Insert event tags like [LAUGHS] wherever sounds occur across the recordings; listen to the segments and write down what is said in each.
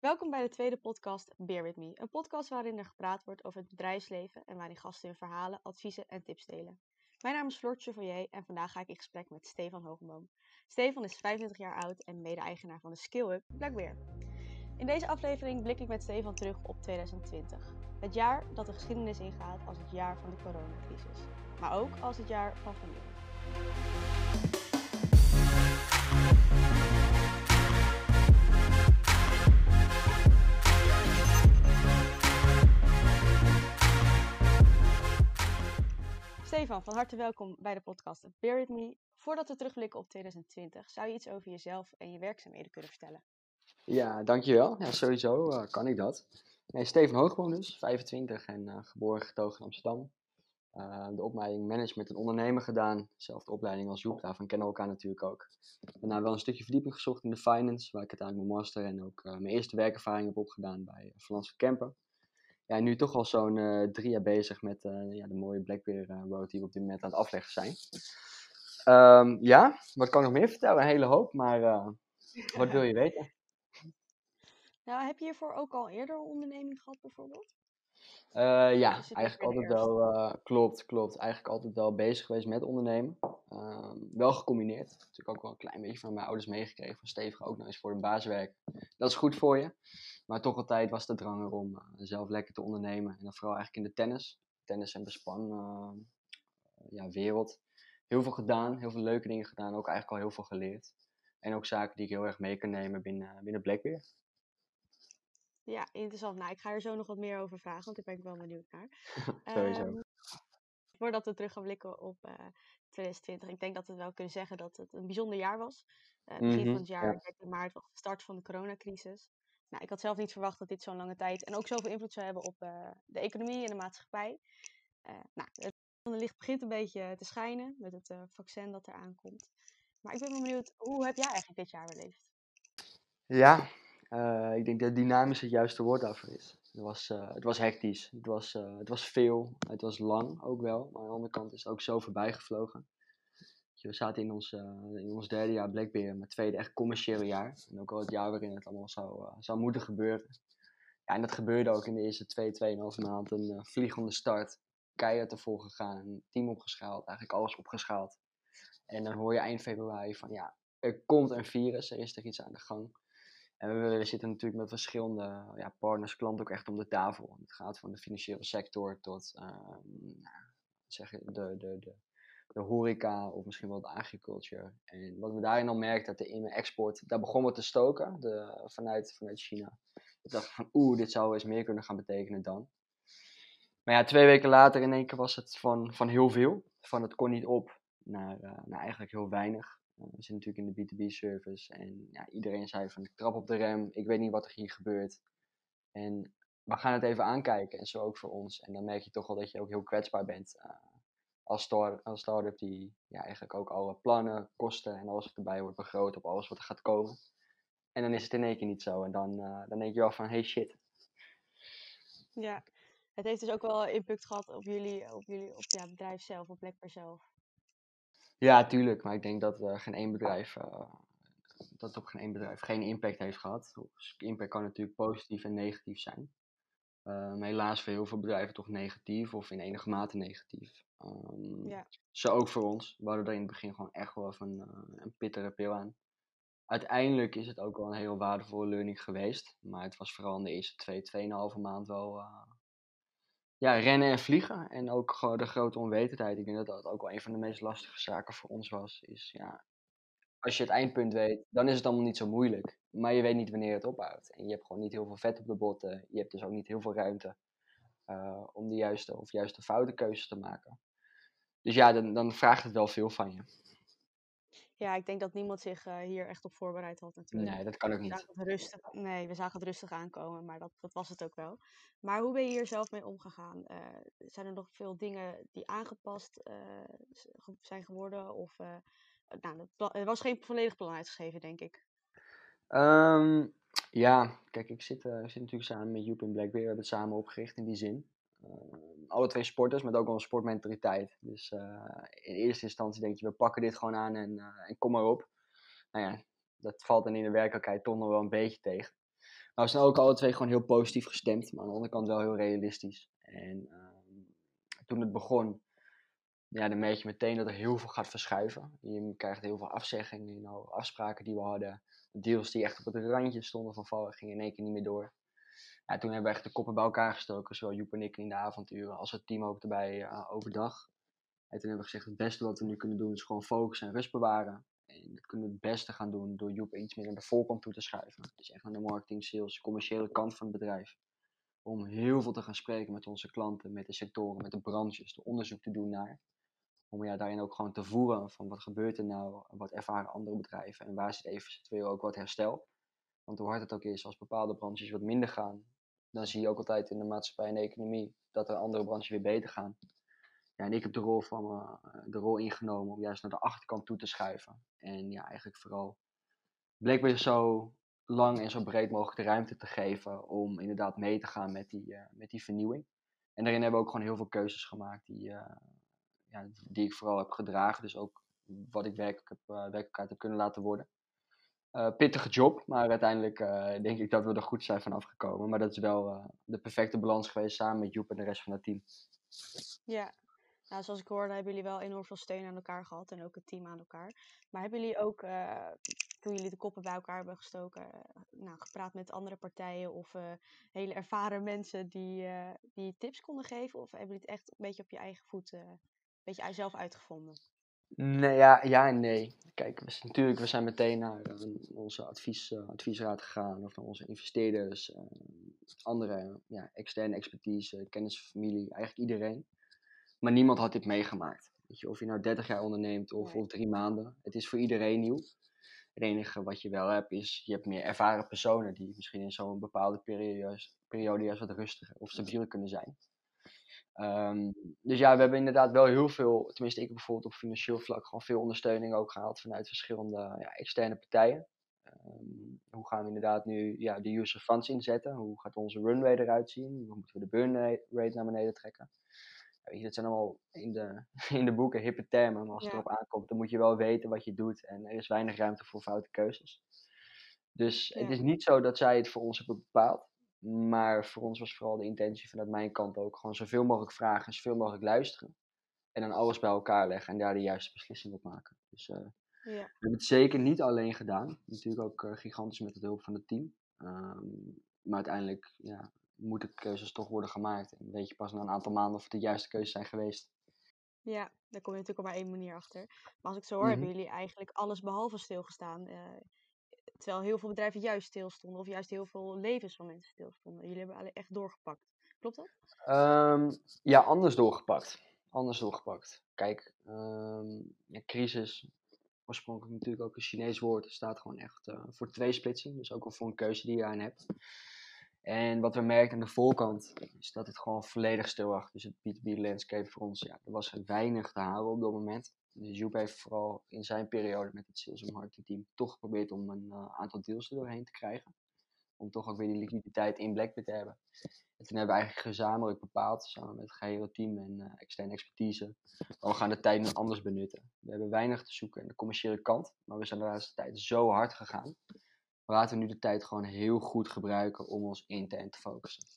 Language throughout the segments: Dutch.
Welkom bij de tweede podcast Beer With Me. Een podcast waarin er gepraat wordt over het bedrijfsleven en waarin gasten hun verhalen, adviezen en tips delen. Mijn naam is Floortje Chevalier en vandaag ga ik in gesprek met Stefan Hogenboom. Stefan is 25 jaar oud en mede-eigenaar van de Skill Up Black Bear. In deze aflevering blik ik met Stefan terug op 2020. Het jaar dat de geschiedenis ingaat als het jaar van de coronacrisis. Maar ook als het jaar van familie. Stefan, van harte welkom bij de podcast Bear With Me. Voordat we terugblikken op 2020, zou je iets over jezelf en je werkzaamheden kunnen vertellen? Ja, dankjewel. Ja, sowieso uh, kan ik dat. Nee, Steven Hoogboom dus, 25 en uh, geboren getogen in Amsterdam. Uh, de opleiding management en ondernemer gedaan. Zelfde opleiding als Joep, daarvan kennen we elkaar natuurlijk ook. Daarna wel een stukje verdieping gezocht in de finance, waar ik uiteindelijk mijn master en ook mijn eerste werkervaring heb opgedaan bij uh, Kempen ja, nu toch al zo'n uh, drie jaar bezig met uh, ja, de mooie Blackbear uh, Road die we op dit moment aan het afleggen zijn. Um, ja, wat kan ik nog meer vertellen? Een hele hoop, maar wat wil je [LAUGHS] weten? Nou, heb je hiervoor ook al eerder een onderneming gehad bijvoorbeeld? Ja, eigenlijk altijd wel, klopt, klopt. Eigenlijk altijd wel bezig geweest met ondernemen. Ehm, wel gecombineerd. Natuurlijk ook wel een klein beetje van mijn ouders meegekregen. Van stevig ook nog eens voor een baaswerk. Dat is goed voor je. Maar toch altijd was de drang om uh, zelf lekker te ondernemen. En dan vooral eigenlijk in de tennis. Tennis en bespan ja, wereld. Heel veel gedaan, heel veel leuke dingen gedaan. Ook eigenlijk al heel veel geleerd. En ook zaken die ik heel erg mee kan nemen binnen, binnen Blackbeard. Ja, interessant. Nou, ik ga er zo nog wat meer over vragen, want daar ben ik wel benieuwd naar. [LAUGHS] Sowieso. Um, voordat we terug gaan blikken op uh, 2020. Ik denk dat we wel kunnen zeggen dat het een bijzonder jaar was. Uh, begin mm -hmm, van het jaar, ja. 13 maart, was de start van de coronacrisis. Nou, ik had zelf niet verwacht dat dit zo'n lange tijd en ook zoveel invloed zou hebben op uh, de economie en de maatschappij. Nou, het licht begint een beetje te schijnen met het vaccin dat eraan komt. Maar ik ben wel benieuwd, hoe heb jij eigenlijk dit jaar beleefd? Ja, ik denk dat dynamisch het juiste woord daarvoor is. Het was, het was hectisch, het was, het was veel, het was lang ook wel. Maar aan de andere kant is het ook zo voorbij gevlogen. We zaten in ons, in ons derde jaar Blackbeer, mijn tweede echt commerciële jaar. En ook al het jaar waarin het allemaal zou, zou moeten gebeuren. Ja, en dat gebeurde ook in de eerste twee, tweeënhalve maand. Een vliegende start, keihard ervoor gegaan, team opgeschaald, eigenlijk alles opgeschaald. En dan hoor je eind februari van ja, er komt een virus, er is er iets aan de gang. En we, zitten natuurlijk met verschillende ja, partners, klanten ook echt om de tafel. Het gaat van de financiële sector tot nou, zeg de, de, de de horeca of misschien wel de agriculture. En wat we daarin al merkten, dat de in-export, daar begon we te stoken de, vanuit, vanuit China. Ik dacht van oeh, dit zou eens meer kunnen gaan betekenen dan. Maar ja, twee weken later in één keer was het van, van heel veel. Van het kon niet op naar, uh, naar eigenlijk heel weinig. Uh, we zitten natuurlijk in de B2B-service en ja, iedereen zei van ik trap op de rem, ik weet niet wat er hier gebeurt. En we gaan het even aankijken en zo ook voor ons. En dan merk je toch wel dat je ook heel kwetsbaar bent. Uh, als, start, als start-up die ja, eigenlijk ook alle plannen, kosten en alles erbij wordt begroot op alles wat er gaat komen. En dan is het in één keer niet zo. En dan, uh, dan denk je wel van, hey shit. Ja, het heeft dus ook wel impact gehad op jullie, op jullie op ja, bedrijf zelf, op Blackbear zelf. Ja, tuurlijk. Maar ik denk dat uh, geen één bedrijf, uh, dat op geen één bedrijf geen impact heeft gehad. Dus impact kan natuurlijk positief en negatief zijn. Um, helaas voor heel veel bedrijven toch negatief of in enige mate negatief. Um, ja. Zo ook voor ons. We hadden er in het begin gewoon echt wel even uh, een pittere pil aan. Uiteindelijk is het ook wel een heel waardevolle learning geweest. Maar het was vooral in de eerste twee, tweeënhalve maand wel uh, ja, rennen en vliegen. En ook gewoon de grote onwetendheid. Ik denk dat dat ook wel een van de meest lastige zaken voor ons was. Is ja, als je het eindpunt weet, dan is het allemaal niet zo moeilijk. Maar je weet niet wanneer het ophoudt. En je hebt gewoon niet heel veel vet op de botten. Je hebt dus ook niet heel veel ruimte uh, om de juiste of juiste foute keuzes te maken. Dus ja, dan, dan vraagt het wel veel van je. Ja, ik denk dat niemand zich uh, hier echt op voorbereid had natuurlijk. Nee, dat kan ook niet. We zagen het rustig, nee, we zagen het rustig aankomen, maar dat, dat was het ook wel. Maar hoe ben je hier zelf mee omgegaan? Uh, zijn er nog veel dingen die aangepast uh, zijn geworden? Of, nou, er was geen volledig plan uitgeschreven, denk ik. Um, ja, kijk, ik zit, ik zit natuurlijk samen met Joep en Blackbeard. We hebben het samen opgericht in die zin. Uh, alle twee sporters, met ook wel een sportmentaliteit. Dus uh, in eerste instantie denk je, we pakken dit gewoon aan en, uh, en kom maar op. Nou ja, dat valt dan in de werkelijkheid toch nog wel een beetje tegen. we zijn ook alle twee gewoon heel positief gestemd, maar aan de andere kant wel heel realistisch. En ehm, toen het begon, ja, dan merk je meteen dat er heel veel gaat verschuiven. Je krijgt heel veel afzeggingen, know, afspraken die we hadden. Deals die echt op het randje stonden van vallen, gingen in één keer niet meer door. Ja, toen hebben we echt de koppen bij elkaar gestoken, zowel Joep en ik in de avonturen als het team ook erbij uh, overdag. En toen hebben we gezegd, het beste wat we nu kunnen doen is gewoon focus en rust bewaren. En dat kunnen we het beste gaan doen door Joep iets meer naar de voorkant toe te schuiven. Dus echt naar de marketing, sales, commerciële kant van het bedrijf. Om heel veel te gaan spreken met onze klanten, met de sectoren, met de branches, de onderzoek te doen naar. Om ja, daarin ook gewoon te voeren van wat gebeurt er nou, wat ervaren andere bedrijven en waar zit eventueel ook wat herstel. Want hoe hard het ook is, als bepaalde branches wat minder gaan, dan zie je ook altijd in de maatschappij en de economie dat er andere branches weer beter gaan. Ja, en ik heb de rol, van, uh, de rol ingenomen om juist naar de achterkant toe te schuiven. En ja, eigenlijk vooral me zo lang en zo breed mogelijk de ruimte te geven om inderdaad mee te gaan met die, uh, met die vernieuwing. En daarin hebben we ook gewoon heel veel keuzes gemaakt die, uh, ja, die ik vooral heb gedragen. Dus ook wat ik werkelijk, heb, werkelijkheid heb kunnen laten worden. Pittige job, maar uiteindelijk denk ik dat we er goed zijn van afgekomen. Maar dat is wel de perfecte balans geweest samen met Joep en de rest van het team. Ja, nou, zoals ik hoorde, hebben jullie wel enorm veel steun aan elkaar gehad en ook het team aan elkaar. Maar hebben jullie ook, toen jullie de koppen bij elkaar hebben gestoken, nou, gepraat met andere partijen of hele ervaren mensen die, die tips konden geven? Of hebben jullie het echt een beetje op je eigen voet, een beetje zelf uitgevonden? Nee, ja, ja en nee. Kijk, we, natuurlijk, we zijn meteen naar onze advies, adviesraad gegaan of naar onze investeerders, andere ja, externe expertise, kennis, familie, eigenlijk iedereen. Maar niemand had dit meegemaakt. Weet je, of je nou 30 jaar onderneemt of, of drie maanden. Het is voor iedereen nieuw. Het enige wat je wel hebt is, je hebt meer ervaren personen die misschien in zo'n bepaalde periode, periode juist wat rustiger of stabieler kunnen zijn. Um, dus ja, we hebben inderdaad wel heel veel, tenminste ik bijvoorbeeld op financieel vlak, gewoon veel ondersteuning ook gehaald vanuit verschillende ja, externe partijen. Um, hoe gaan we inderdaad nu ja, de user funds inzetten? Hoe gaat onze runway eruit zien? Hoe moeten we de burn rate naar beneden trekken? weet je, dat zijn allemaal in de, [LAUGHS] in de boeken hippe termen, maar als het erop aankomt, dan moet je wel weten wat je doet en er is weinig ruimte voor foute keuzes. Dus het is niet zo dat zij het voor ons hebben bepaald, maar voor ons was vooral de intentie vanuit mijn kant ook gewoon zoveel mogelijk vragen en zoveel mogelijk luisteren. En dan alles bij elkaar leggen en daar de juiste beslissing op maken. Dus uh, ja. we hebben het zeker niet alleen gedaan. Natuurlijk ook uh, gigantisch met de hulp van het team. Um, maar uiteindelijk ja, moeten keuzes toch worden gemaakt. En weet je pas na een aantal maanden of het de juiste keuzes zijn geweest. Ja, daar kom je natuurlijk op maar één manier achter. Maar als ik zo hoor, hebben mhm. jullie eigenlijk alles behalve stilgestaan. Uh, terwijl heel veel bedrijven juist stilstonden. Of juist heel veel levens van mensen stilstonden. Jullie hebben echt doorgepakt. Klopt dat? Um, ja, anders doorgepakt. Anders doorgepakt. Kijk, um, ja, crisis, oorspronkelijk natuurlijk ook een Chinees woord, staat gewoon echt uh, voor tweesplitsing. Dus ook al voor een keuze die je aan hebt. En wat we merkten aan de voorkant is dat het gewoon volledig stil lag. Dus het B2B landscape voor ons, ja, er was weinig te halen op dat moment. Dus Joep heeft vooral in zijn periode met het sales en marketing team toch geprobeerd om een uh, aantal deals er doorheen te krijgen. Om toch ook weer die liquiditeit in Blackbit te hebben. En toen hebben we eigenlijk gezamenlijk bepaald, samen met het gehele team en uh, externe expertise, we gaan de tijd nu anders benutten. We hebben weinig te zoeken aan de commerciële kant, maar we zijn de laatste tijd zo hard gegaan laten we nu de tijd gewoon heel goed gebruiken om ons intern te focussen.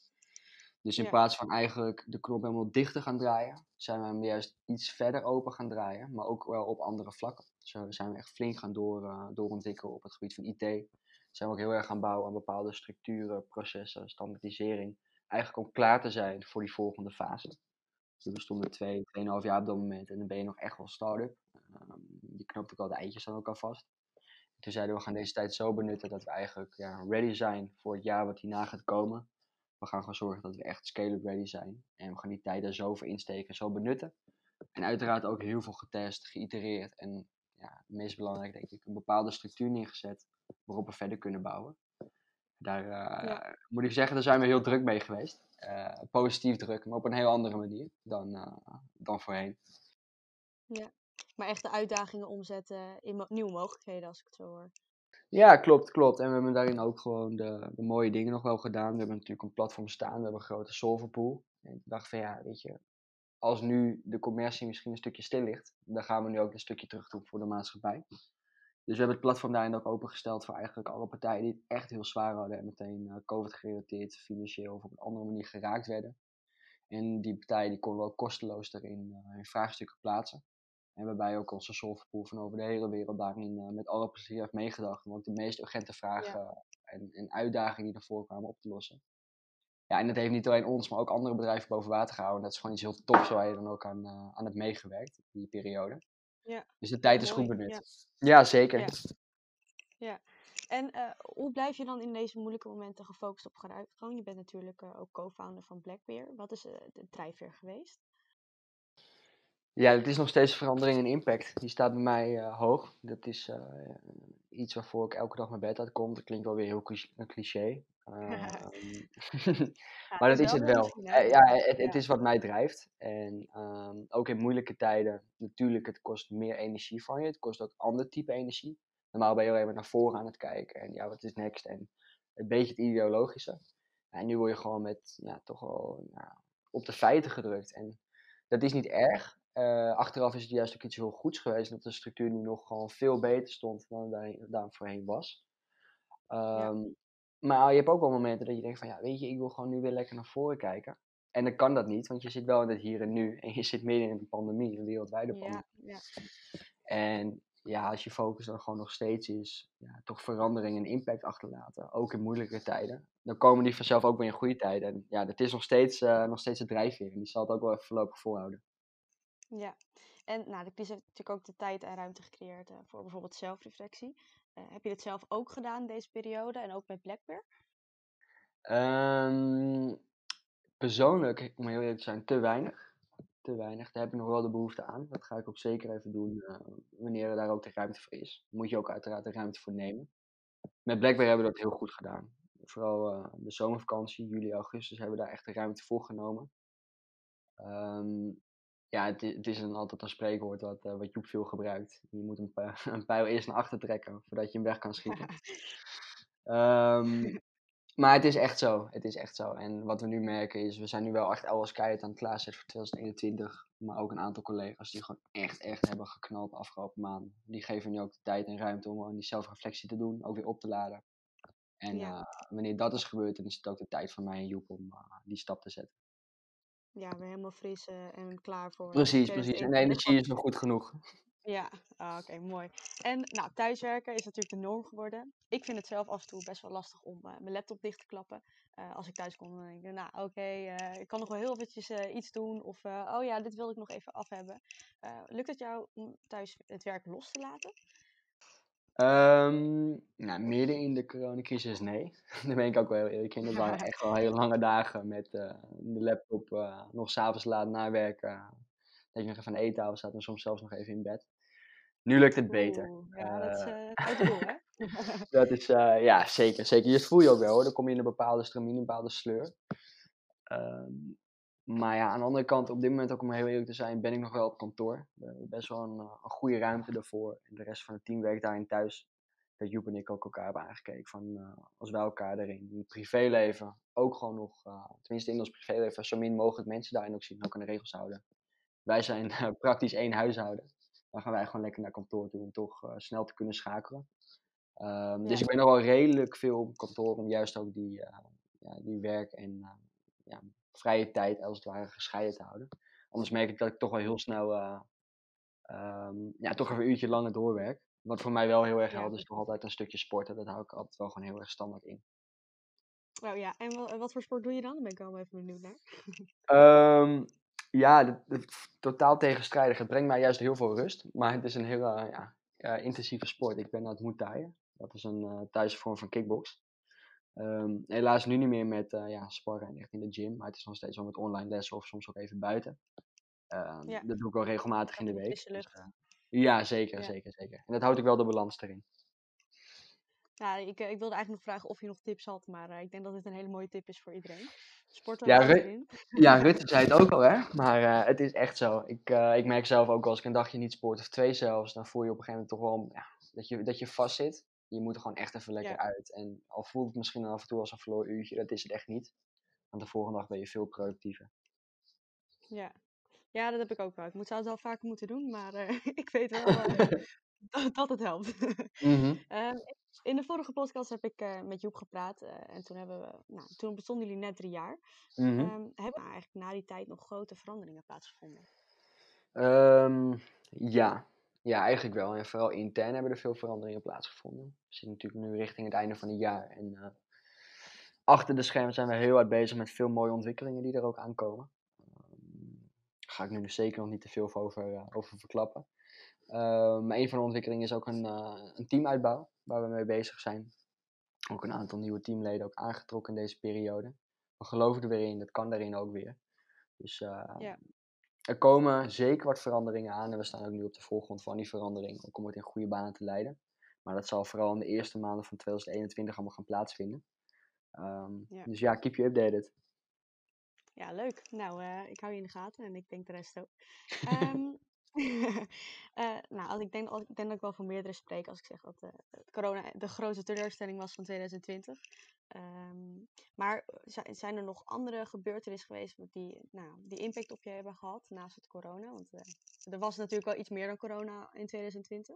Dus in plaats van eigenlijk de knop helemaal dicht te gaan draaien, zijn we hem juist iets verder open gaan draaien, maar ook wel op andere vlakken. Zo zijn we echt flink gaan door, uh, doorontwikkelen op het gebied van IT. Zijn we ook heel erg gaan bouwen aan bepaalde structuren, processen, standaardisering. Eigenlijk om klaar te zijn voor die volgende fase. Dus we stonden twee, tweeënhalf jaar op dat moment en dan ben je nog echt wel start-up. Um, je knoopt ook al de eitjes dan ook al vast. Toen zeiden we, gaan deze tijd zo benutten dat we eigenlijk ja, ready zijn voor het jaar wat hierna gaat komen. We gaan gewoon zorgen dat we echt scale-up ready zijn. En we gaan die tijden zo voor insteken, zo benutten. En uiteraard ook heel veel getest, geïtereerd. En ja, het meest belangrijk denk ik, een bepaalde structuur neergezet waarop we verder kunnen bouwen. Daar uh, moet ik zeggen, daar zijn we heel druk mee geweest. Uh, positief druk, maar op een heel andere manier dan, uh, dan voorheen. Ja, maar echt de uitdagingen omzetten in nieuwe mogelijkheden, als ik het zo hoor. Ja, klopt, klopt. En we hebben daarin ook gewoon de, de mooie dingen nog wel gedaan. We hebben natuurlijk een platform staan, we hebben een grote solverpool. En ik dacht van ja, weet je, als nu de commercie misschien een stukje stil ligt, dan gaan we nu ook een stukje terug doen voor de maatschappij. Dus we hebben het platform daarin ook opengesteld voor eigenlijk alle partijen die het echt heel zwaar hadden en meteen uh, COVID-gerelateerd, financieel of op een andere manier geraakt werden. En die partijen die konden we ook kosteloos uh, in vraagstukken plaatsen. En waarbij ook onze solverpool van over de hele wereld daarin uh, met alle plezier heeft meegedacht om ook de meest urgente vragen ja. en, en, uitdagingen die ervoor kwamen op te lossen. Ja, en dat heeft niet alleen ons, maar ook andere bedrijven boven water gehouden. Dat is gewoon iets heel tofs waar je dan ook aan, aan hebt meegewerkt, die periode. Ja. Dus de tijd is goed benut. Ja, ja zeker. Ja. ja. En uh, hoe blijf je dan in deze moeilijke momenten gefocust op vooruitgang? Je bent natuurlijk uh, ook co-founder van Blackbear. Wat is uh, de drijfveer geweest? Ja, het is nog steeds verandering en impact. Die staat bij mij hoog. Dat is iets waarvoor ik elke dag mijn bed uitkom. Dat klinkt wel weer heel een cliché. [LAUGHS] maar dat is het wel. ja, het, het, is wat mij drijft. En um, ook in moeilijke tijden, natuurlijk, het kost meer energie van je. Het kost ook ander type energie. Normaal ben je alleen maar naar voren aan het kijken. En ja, wat is next? En een beetje het ideologische. En nu word je gewoon met, ja, toch wel nou, op de feiten gedrukt. En dat is niet erg. Uh, achteraf is het juist ook iets heel goeds geweest. Dat de structuur nu nog gewoon veel beter stond dan daar, daar voorheen was. Um, ja. Maar je hebt ook wel momenten dat je denkt van ja, weet je, ik wil gewoon nu weer lekker naar voren kijken. En dan kan dat niet, want je zit wel in het hier en nu. [LAUGHS] En je zit midden in een pandemie, een wereldwijde pandemie. Ja, ja. En ja, als je focus dan gewoon nog steeds is, ja, toch verandering en impact achterlaten. Ook in moeilijke tijden. Dan komen die vanzelf ook weer in goede tijden. En ja, dat is nog steeds, uh, nog steeds het drijfveer. En die zal het ook wel even voorlopig volhouden. Ja, en nou, de crisis heeft natuurlijk ook de tijd en ruimte gecreëerd uh, voor bijvoorbeeld zelfreflectie. Uh, heb je dit zelf ook gedaan deze periode en ook met Blackbear? Um, persoonlijk, om heel eerlijk te zijn, te weinig. Te weinig. Daar heb ik nog wel de behoefte aan. Dat ga ik ook zeker even doen uh, wanneer er daar ook de ruimte voor is. Moet je ook uiteraard de ruimte voor nemen. Met Blackbear hebben we dat heel goed gedaan. Vooral de zomervakantie, juli, augustus, hebben we daar echt de ruimte voor genomen. Um, ja, het, het is een, altijd een spreekwoord wat, uh, wat Joep veel gebruikt. Je moet een, [LAUGHS] een, pijl eerst naar achter trekken voordat je hem weg kan schieten. um, maar het is echt zo. Het is echt zo. En wat we nu merken is, we zijn nu wel echt alles keihard aan het klaarzetten voor 2021. Maar ook een aantal collega's die gewoon echt, echt hebben geknald de afgelopen maanden. Die geven nu ook de tijd en ruimte om gewoon die zelfreflectie te doen, ook weer op te laden. En ja. uh, wanneer dat is gebeurd, dan is het ook de tijd van mij en Joep om uh, die stap te zetten ja, weer helemaal fris uh, en klaar voor. Precies, precies. En de energie is nog goed genoeg. Ja, ah, oké, okay, mooi. En nou, thuiswerken is natuurlijk de norm geworden. Ik vind het zelf af en toe best wel lastig om uh, mijn laptop dicht te klappen. Uh, als ik thuis kom, dan denk ik, nou oké, okay, ik kan nog wel heel eventjes iets doen. Of, oh ja, dit wil ik nog even af hebben. lukt het jou om thuis het werk los te laten? Um, nou, midden in de coronacrisis, nee. [LAUGHS] Daar ben ik ook wel heel eerlijk in. Dat waren [LAUGHS] echt wel hele lange dagen met uh, de laptop uh, nog s'avonds laat nawerken. Dat je nog even aan de eettafel staat en soms zelfs nog even in bed. Nu lukt het beter. Oeh, ja, dat is hè? [LAUGHS] dat is, ja, zeker, zeker. Je voel je ook wel, hoor. Dan kom je in een bepaalde stramine, een bepaalde sleur. Um, maar ja, aan de andere kant, op dit moment ook om heel eerlijk te zijn, ben ik nog wel op kantoor. We hebben best wel een, een goede ruimte daarvoor. En de rest van het team werkt daarin thuis. Dat Joep en ik ook elkaar hebben aangekeken van uh, als wij elkaar erin in het privéleven ook gewoon nog, uh, tenminste in ons privéleven, zo min mogelijk mensen daarin ook zien, ook aan de regels houden. Wij zijn uh, [LAUGHS] praktisch één huishouden. Dan gaan wij gewoon lekker naar kantoor toe om toch snel te kunnen schakelen. Um, ja. Dus ik ben nog wel redelijk veel op kantoor om juist ook die, ja, die werk en ja, vrije tijd als het ware gescheiden te houden. Anders merk ik dat ik toch wel heel snel uh, um, ja, toch even een uurtje langer doorwerk. Wat voor mij wel heel erg helpt, is toch altijd een stukje sporten. Dat hou ik altijd wel gewoon heel erg standaard in. Oh ja, en wat voor sport doe je dan? Daar ben ik wel even benieuwd naar. um, ja, totaal tegenstrijdig. Het brengt mij juist heel veel rust. Maar het is een hele ja, uh, intensieve sport. Ik ben aan het Muay. Dat is een uh, thuisvorm van kickbox. Um, helaas nu niet meer met uh, ja, sparren en echt in de gym, maar het is nog steeds wel met online lessen of soms ook even buiten. Um, ja. Dat doe ik wel regelmatig in de week. Dus, uh, ja, zeker, ja. zeker, zeker. En dat houdt ik wel de balans erin. Ja, ik, ik wilde eigenlijk nog vragen of je nog tips had, maar uh, ik denk dat dit een hele mooie tip is voor iedereen. Sporten ja, Ru ja, [LAUGHS] Rutte zei het ook al, hè? Maar het is echt zo. Ik, ik merk zelf ook als ik een dagje niet sport, of twee zelfs, dan voel je op een gegeven moment toch wel ja, dat, je, dat je vast zit je moet er gewoon echt even lekker ja. uit. En al voelt het misschien af en toe als een verloren uurtje, dat is het echt niet. Want de volgende dag ben je veel productiever. Ja. Ja, dat heb ik ook wel. Ik moet het wel vaker moeten doen, maar uh, [LAUGHS] ik weet wel uh, [LAUGHS] dat, dat het helpt. Mhm. [LAUGHS] Ehm, in de vorige podcast heb ik eh, met Joep gepraat. eh, en toen, hebben we, nou, toen bestonden jullie net drie jaar. Mhm. Ehm, hebben er eigenlijk na die tijd nog grote veranderingen plaatsgevonden? Ehm, ja. Ja, eigenlijk wel. En vooral intern hebben er veel veranderingen plaatsgevonden. We zitten natuurlijk nu richting het einde van het jaar. En eh, achter de schermen zijn we heel hard bezig met veel mooie ontwikkelingen die er ook aankomen. Ehm, Daar ga ik nu dus zeker nog niet te veel over, eh, over verklappen. Ehm, maar een van de ontwikkelingen is ook een, eh, een teamuitbouw waar we mee bezig zijn. Ook een aantal nieuwe teamleden ook aangetrokken in deze periode. We geloven er weer in, dat kan daarin ook weer. Dus eh, Ja. Er komen zeker wat veranderingen aan en we staan ook nu op de voorgrond van die verandering, ook om het in goede banen te leiden. Maar dat zal vooral in de eerste maanden van 2021 allemaal gaan plaatsvinden. Ehm, Ja. Dus ja, keep you updated. Ja, leuk. Nou, eh, ik hou je in de gaten en ik denk de rest ook. [LAUGHS] Ehm, [LAUGHS] eh, nou, ik, denk, ik denk dat ik wel voor meerdere spreek als ik zeg dat eh, corona de grootste teleurstelling was van 2020. Ehm, maar zi- zijn er nog andere gebeurtenissen geweest die, nou, die impact op je hebben gehad naast het corona? Want eh, er was natuurlijk wel iets meer dan corona in 2020.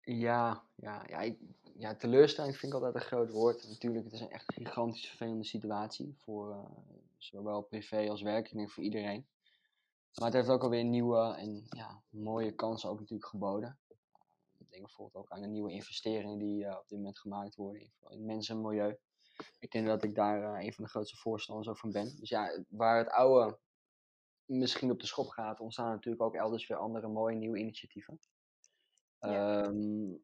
Ja, ja, ja, ja, teleurstelling vind ik altijd een groot woord. Natuurlijk, het is een echt gigantisch vervelende situatie voor eh, zowel privé als werk, denk voor iedereen. Maar het heeft ook alweer nieuwe en ja, mooie kansen ook natuurlijk geboden. Ik denk bijvoorbeeld ook aan de nieuwe investeringen die eh, op dit moment gemaakt worden in, in mensen en milieu. Ik denk dat ik daar eh, een van de grootste voorstanders ook van ben. Dus ja, waar het oude misschien op de schop gaat, ontstaan natuurlijk ook elders weer andere mooie nieuwe initiatieven. Ja. Ehm,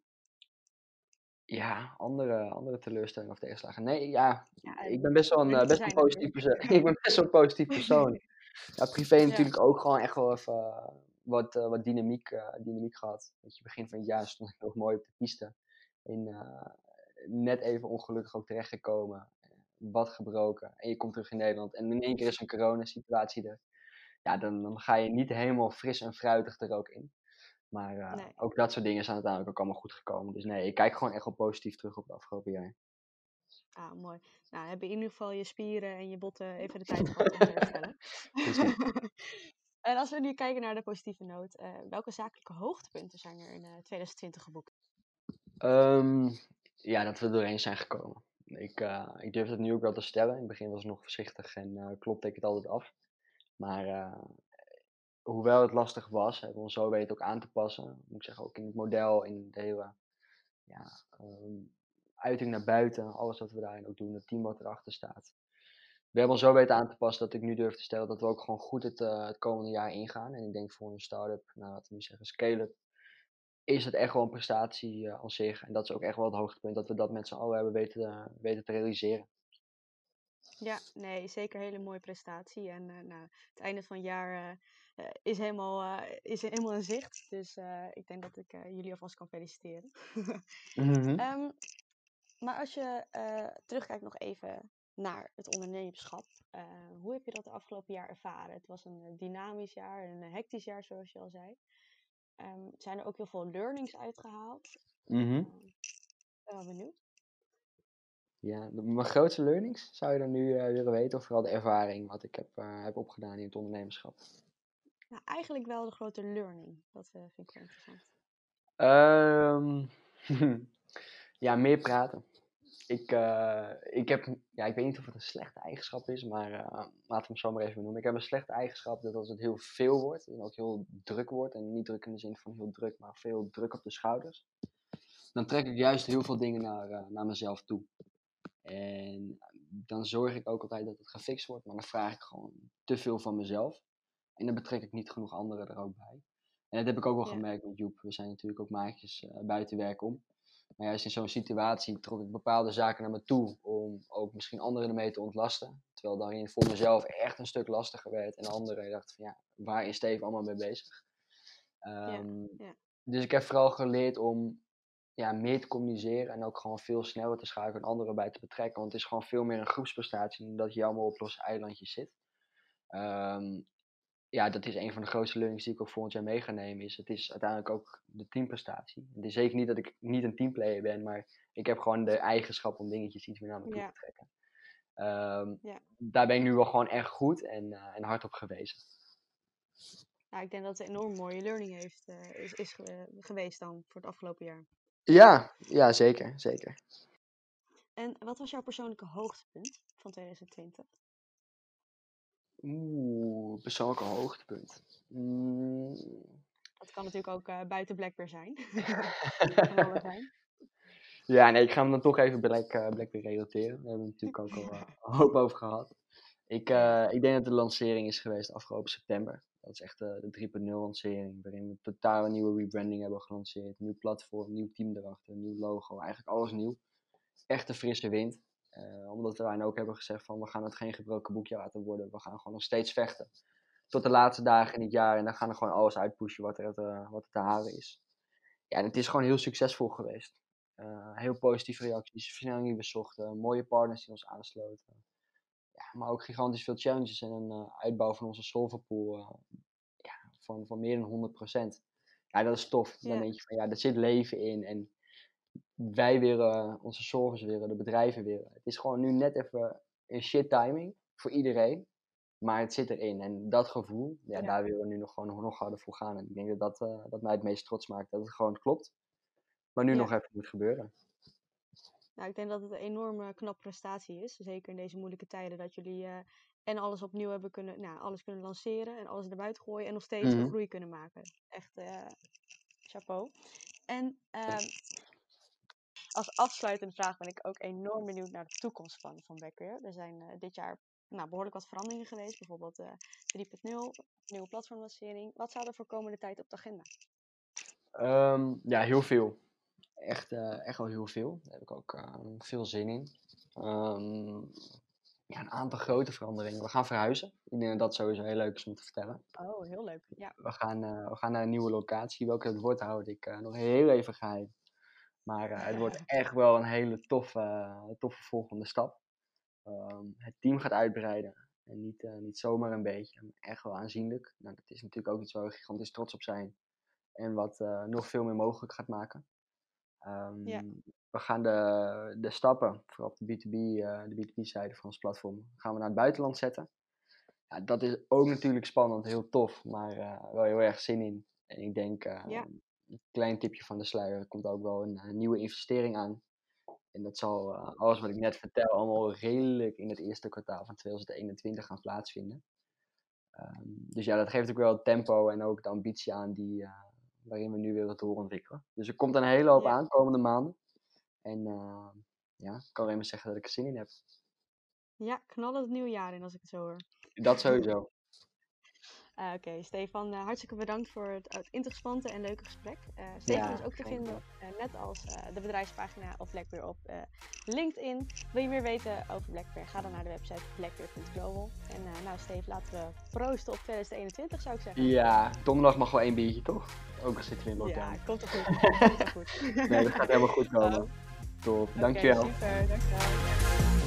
ja, andere, andere teleurstellingen of tegenslagen. Nee, ja, Ja, ik ben best wel een, eh, best een positief persoon. [LAUGHS] ik ben best wel een positief persoon. Ja, privé Ja. natuurlijk ook gewoon echt wel even eh, wat, eh, wat dynamiek, eh, dynamiek gehad. Weet je, begin van het jaar stond ik nog mooi op de piste. In, eh, net even ongelukkig ook terechtgekomen. Wat gebroken. En je komt terug in Nederland. En in één keer is een coronasituatie er. Ja, dan, dan ga je niet helemaal fris en fruitig er ook in. Maar Nee. ook dat soort dingen zijn uiteindelijk ook allemaal goed gekomen. Dus nee, ik kijk gewoon echt wel positief terug op het afgelopen jaar. Ah, mooi. Nou, heb je in ieder geval je spieren en je botten even de tijd gehad om te herstellen. [LAUGHS] [LAUGHS] En als we nu kijken naar de positieve noot, eh, welke zakelijke hoogtepunten zijn er in eh, 2020 geboekt? Ehm, ja, dat we er doorheen zijn gekomen. Ik, eh, ik durf het nu ook wel te stellen. In het begin was ik nog voorzichtig en eh klopte ik het altijd af. Maar eh, hoewel het lastig was, hebben we ons zo weten ook aan te passen. Moet ik zeggen, ook in het model, in de hele ja, ehm, uiting naar buiten, alles wat we daarin ook doen, het team wat erachter staat. We hebben ons zo weten aan te passen dat ik nu durf te stellen dat we ook gewoon goed het, eh, het komende jaar ingaan. En ik denk voor een start-up, nou laten we nu zeggen scale-up, is het echt wel een prestatie eh, aan zich. En dat is ook echt wel het hoogtepunt, dat we dat met z'n allen hebben weten, weten te realiseren. Ja, nee, zeker een hele mooie prestatie. En eh, nou, het einde van het jaar is, helemaal, eh, is helemaal in zicht. Dus ik denk dat ik jullie alvast kan feliciteren. [LAUGHS] Ehm, maar als je eh, terugkijkt nog even naar het ondernemerschap. eh, hoe heb je dat de afgelopen jaar ervaren? Het was een eh, dynamisch jaar, een hectisch jaar zoals je al zei. Ehm, zijn er ook heel veel learnings uitgehaald? Ik ben wel benieuwd. Ja, de- mijn grootste learnings zou je dan nu willen weten, of vooral de ervaring wat ik heb, heb opgedaan in het ondernemerschap? Nou, eigenlijk wel de grote learning. Dat vind ik wel interessant. Ehm, [LAUGHS] ja, meer praten. Ik, eh, ik heb, ja, ik weet niet of het een slechte eigenschap is, maar eh, laten we hem zo maar even noemen. Ik heb een slechte eigenschap dat als het heel veel wordt, en ook heel druk wordt, en niet druk in de zin van heel druk, maar veel druk op de schouders, dan trek ik juist heel veel dingen naar, eh, naar mezelf toe. En dan zorg ik ook altijd dat het gefixt wordt, maar dan vraag ik gewoon te veel van mezelf. En dan betrek ik niet genoeg anderen er ook bij. En dat heb ik ook wel Ja. gemerkt met Joep. We zijn natuurlijk ook maatjes buiten werk om. Maar juist in zo'n situatie trok ik bepaalde zaken naar me toe om ook misschien anderen ermee te ontlasten. Terwijl daarin voor mezelf echt een stuk lastiger werd. En anderen dachten van ja, waar is Steve allemaal mee bezig? Ehm, ja. Dus ik heb vooral geleerd om ja, meer te communiceren en ook gewoon veel sneller te schakelen en anderen bij te betrekken. Want het is gewoon veel meer een groepsprestatie dan dat je allemaal op losse eilandjes zit. Ehm, ja, dat is een van de grootste learnings die ik ook volgend jaar mee ga nemen. Is, het is uiteindelijk ook de teamprestatie. Het is zeker niet dat ik niet een teamplayer ben, maar ik heb gewoon de eigenschap om dingetjes iets meer naar me toe Ja. te trekken. Ehm, Ja. Daar ben ik nu wel gewoon echt goed en, eh, en hard op gewezen. Ja, ik denk dat het een enorm mooie learning heeft, eh, is, is geweest dan voor het afgelopen jaar. Ja, ja zeker, zeker. En wat was jouw persoonlijke hoogtepunt van 2020? Oeh, persoonlijke hoogtepunt. Mm. Dat kan natuurlijk ook uh, buiten Blackbear zijn. [LAUGHS] zijn. Ja, nee, ik ga hem dan toch even Black, uh, Blackbear relateren. Daar hebben we natuurlijk ook al uh, [LAUGHS] een hoop over gehad. Ik, ik denk dat de lancering is geweest afgelopen september. Dat is echt de 3.0 lancering, waarin we totaal een nieuwe rebranding hebben gelanceerd. Nieuw platform, nieuw team erachter, nieuw logo, eigenlijk alles nieuw. Echt een frisse wind. Uh, omdat wij ook hebben gezegd van we gaan het geen gebroken boekje laten worden. We gaan gewoon nog steeds vechten. Tot de laatste dagen in het jaar. En dan gaan we gewoon alles uitpushen wat er, te, wat er te halen is. Ja, en het is gewoon heel succesvol geweest. Uh, heel positieve reacties, versnellingen die we zochten, mooie partners die ons aansloten. Ja, maar ook gigantisch veel challenges en een uh, uitbouw van onze solverpool ja, van, van meer dan 100%. Ja, dat is tof. Dan denk je van ja, er zit leven in. En wij willen, onze zorgers willen, de bedrijven willen. Het is gewoon nu net even een shit timing voor iedereen. Maar het zit erin. En dat gevoel, ja, daar willen we nu nog gewoon nog, harder voor gaan. En ik denk dat dat, uh, dat mij het meest trots maakt. Dat het gewoon klopt. Maar nu nog even moet gebeuren. Nou, ik denk dat het een enorme knap prestatie is. Zeker in deze moeilijke tijden. Dat jullie uh, en alles opnieuw hebben kunnen, nou, alles kunnen lanceren. En alles erbuiten gooien. En nog steeds mm -hmm. een groei kunnen maken. Echt chapeau. En ehm, als afsluitende vraag ben ik ook enorm benieuwd naar de toekomst van, van Backwear. Er zijn uh, dit jaar nou, behoorlijk wat veranderingen geweest. Bijvoorbeeld uh, 3.0, nieuwe platformlancering. Wat zou er voor komende tijd op de agenda? Um, ja, heel veel. Echt, uh, echt wel heel veel. Daar heb ik ook ehm, veel zin in. Um, ja, een aantal grote veranderingen. We gaan verhuizen. Ik denk dat dat sowieso heel leuk is om te vertellen. Oh, heel leuk. Ja. We, gaan, we gaan naar een nieuwe locatie. Welke dat wordt, houd ik nog heel even geheim. Maar uh, het wordt echt wel een hele toffe, toffe volgende stap. Um, het team gaat uitbreiden. En niet, uh, niet zomaar een beetje, maar echt wel aanzienlijk. Nou, dat is natuurlijk ook iets waar we gigantisch trots op zijn. En wat uh, nog veel meer mogelijk gaat maken. Um, ja. We gaan de, de stappen, vooral op de B2B, uh, de B2B-zijde van ons platform, gaan we naar het buitenland zetten. Ja, dat is ook natuurlijk spannend, heel tof, maar wel heel erg zin in. En ik denk, ja. Een klein tipje van de sluier, er komt ook wel een, een nieuwe investering aan. En dat zal, uh, alles wat ik net vertel, allemaal redelijk in het eerste kwartaal van 2021 gaan plaatsvinden. Um, dus ja, dat geeft ook wel het tempo en ook de ambitie aan die, uh, waarin we nu willen doorontwikkelen. Dus er komt een hele hoop Ja. aan komende maanden. En uh, ja, ik kan alleen maar zeggen dat ik er zin in heb. Ja, knallen het nieuwe jaar in als ik het zo hoor. Dat sowieso. Uh, Oké, Stefan, uh, hartstikke bedankt voor het, het interessante en leuke gesprek. Uh, Stefan Ja, is ook te vinden, eh, net als de bedrijfspagina of Blackbear op eh, LinkedIn. Wil je meer weten over Blackbear? Ga dan naar de website blackbear.global. En eh, nou, Steve, laten we proosten op 2021, zou ik zeggen. Ja, donderdag mag wel één biertje, toch? Ook al zitten we in lockdown. Ja, komt toch goed. komt toch goed. [LAUGHS] Nee, dat gaat helemaal goed komen. Top, Oké, dankjewel. super, dankjewel.